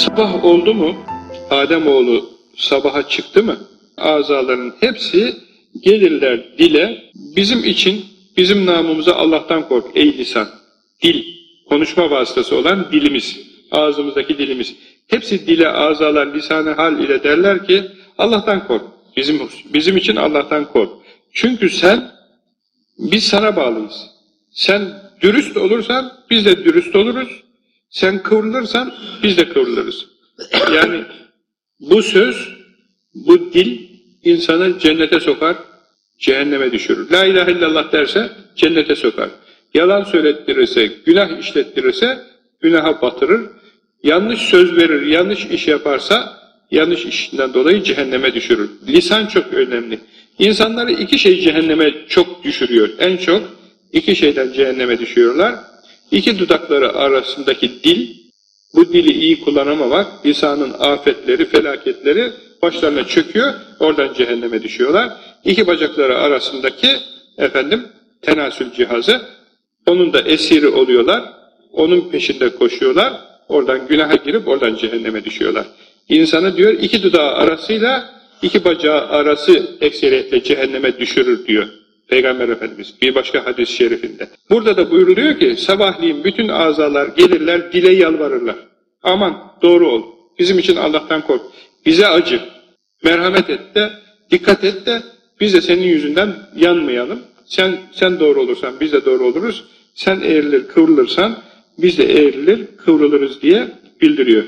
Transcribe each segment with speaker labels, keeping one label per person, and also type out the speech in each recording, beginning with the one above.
Speaker 1: Sabah oldu mu, Ademoğlu sabaha çıktı mı, azaların hepsi gelirler dile, bizim için, bizim namımıza Allah'tan kork ey lisan, dil, konuşma vasıtası olan dilimiz, ağzımızdaki dilimiz. Hepsi dile, azalar, lisanı hal ile derler ki, Allah'tan kork, bizim, bizim için Allah'tan kork. Çünkü sen, biz sana bağlıyız. Sen dürüst olursan, biz de dürüst oluruz. Sen kıvrılırsan, biz de kıvrılırız. Yani bu söz, bu dil insanı cennete sokar, cehenneme düşürür. La ilahe illallah derse cennete sokar. Yalan söylettirirse, günah işlettirirse günaha batırır. Yanlış söz verir, yanlış iş yaparsa yanlış işinden dolayı cehenneme düşürür. Lisan çok önemli. İnsanları iki şey cehenneme çok düşürüyor. En çok iki şeyden cehenneme düşüyorlar. İki dudakları arasındaki dil, bu dili iyi kullanamamak, lisanın afetleri, felaketleri başlarına çöküyor, oradan cehenneme düşüyorlar. İki bacakları arasındaki efendim tenasül cihazı, onun da esiri oluyorlar, onun peşinde koşuyorlar, oradan günaha girip oradan cehenneme düşüyorlar. İnsanı diyor iki dudağı arasıyla iki bacağı arası ekseriyetle cehenneme düşürür diyor. Peygamber Efendimiz bir başka hadis-i şerifinde. Burada da buyuruluyor ki sabahleyin bütün azalar gelirler dile yalvarırlar. Aman doğru ol. Bizim için Allah'tan kork. Bize acı. Merhamet et de, dikkat et de biz de senin yüzünden yanmayalım. Sen sen doğru olursan biz de doğru oluruz. Sen eğrilir, kıvrılırsan biz de eğrilir, kıvrılırız diye bildiriyor.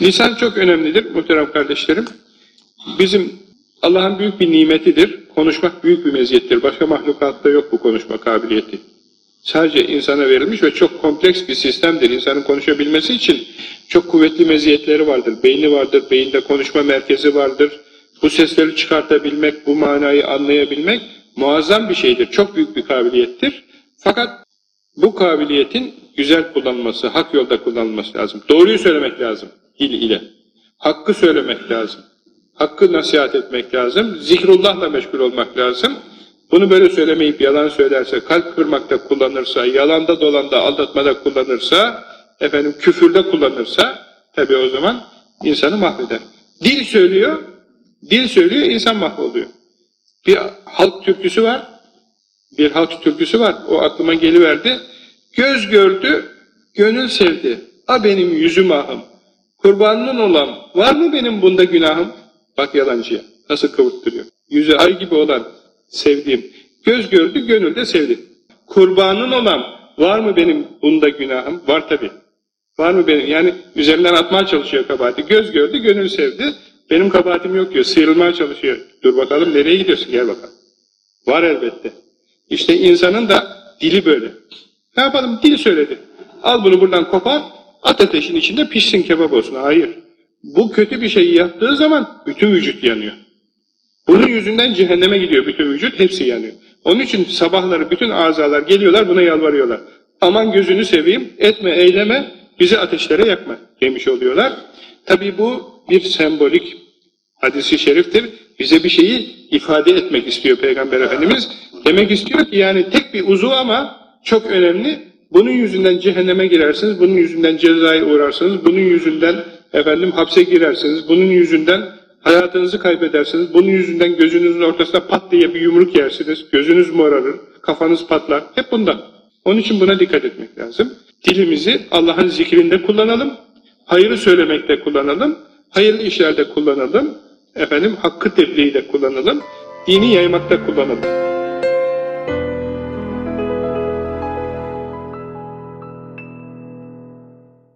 Speaker 1: Lisan çok önemlidir muhterem kardeşlerim. Bizim Allah'ın büyük bir nimetidir. Konuşmak büyük bir meziyettir. Başka mahlukatta yok bu konuşma kabiliyeti. Sadece insana verilmiş ve çok kompleks bir sistemdir. İnsanın konuşabilmesi için çok kuvvetli meziyetleri vardır. Beyni vardır, beyinde konuşma merkezi vardır. Bu sesleri çıkartabilmek, bu manayı anlayabilmek muazzam bir şeydir. Çok büyük bir kabiliyettir. Fakat bu kabiliyetin güzel kullanılması, hak yolda kullanılması lazım. Doğruyu söylemek lazım dil ile. Hakkı söylemek lazım. Hakkı nasihat etmek lazım. Zikrullahla meşgul olmak lazım. Bunu böyle söylemeyip yalan söylerse, kalp kırmakta kullanırsa, yalanda dolanda, aldatmada kullanırsa, efendim küfürde kullanırsa, tabi o zaman insanı mahveder. Dil söylüyor, dil söylüyor, insan mahvoluyor. Bir halk türküsü var, bir halk türküsü var, o aklıma geliverdi. Göz gördü, gönül sevdi, a benim yüzüm ahım, kurbanın olan, var mı benim bunda günahım? Bak yalancıya, nasıl kıvırttırıyor. Yüzü ay gibi olan, sevdiğim. Göz gördü, gönülde sevdi. Kurbanın olan, var mı benim bunda günahım? Var tabi. Var mı benim? Yani üzerinden atmaya çalışıyor kabahati. Göz gördü, gönül sevdi. Benim kabahatim yok diyor, sıyrılmaya çalışıyor. Dur bakalım nereye gidiyorsun, gel bakalım. Var elbette. İşte insanın da dili böyle. Ne yapalım? Dil söyledi. Al bunu buradan kopar, at ateşin içinde pişsin kebap olsun. Hayır. Bu kötü bir şeyi yaptığı zaman bütün vücut yanıyor. Bunun yüzünden cehenneme gidiyor bütün vücut, hepsi yanıyor. Onun için sabahları bütün azalar geliyorlar, buna yalvarıyorlar. Aman gözünü seveyim, etme, eyleme, bizi ateşlere yakma demiş oluyorlar. Tabi bu bir sembolik hadisi şeriftir. Bize bir şeyi ifade etmek istiyor Peygamber Efendimiz. Demek istiyor ki yani tek bir uzu ama çok önemli. Bunun yüzünden cehenneme girersiniz, bunun yüzünden cezaya uğrarsınız, bunun yüzünden efendim hapse girersiniz, bunun yüzünden Hayatınızı kaybedersiniz. Bunun yüzünden gözünüzün ortasına pat diye bir yumruk yersiniz. Gözünüz morarır, kafanız patlar. Hep bundan. Onun için buna dikkat etmek lazım. Dilimizi Allah'ın zikrinde kullanalım. Hayırı söylemekte kullanalım. Hayırlı işlerde kullanalım. Efendim hakkı tebliğde kullanalım. Dini yaymakta kullanalım.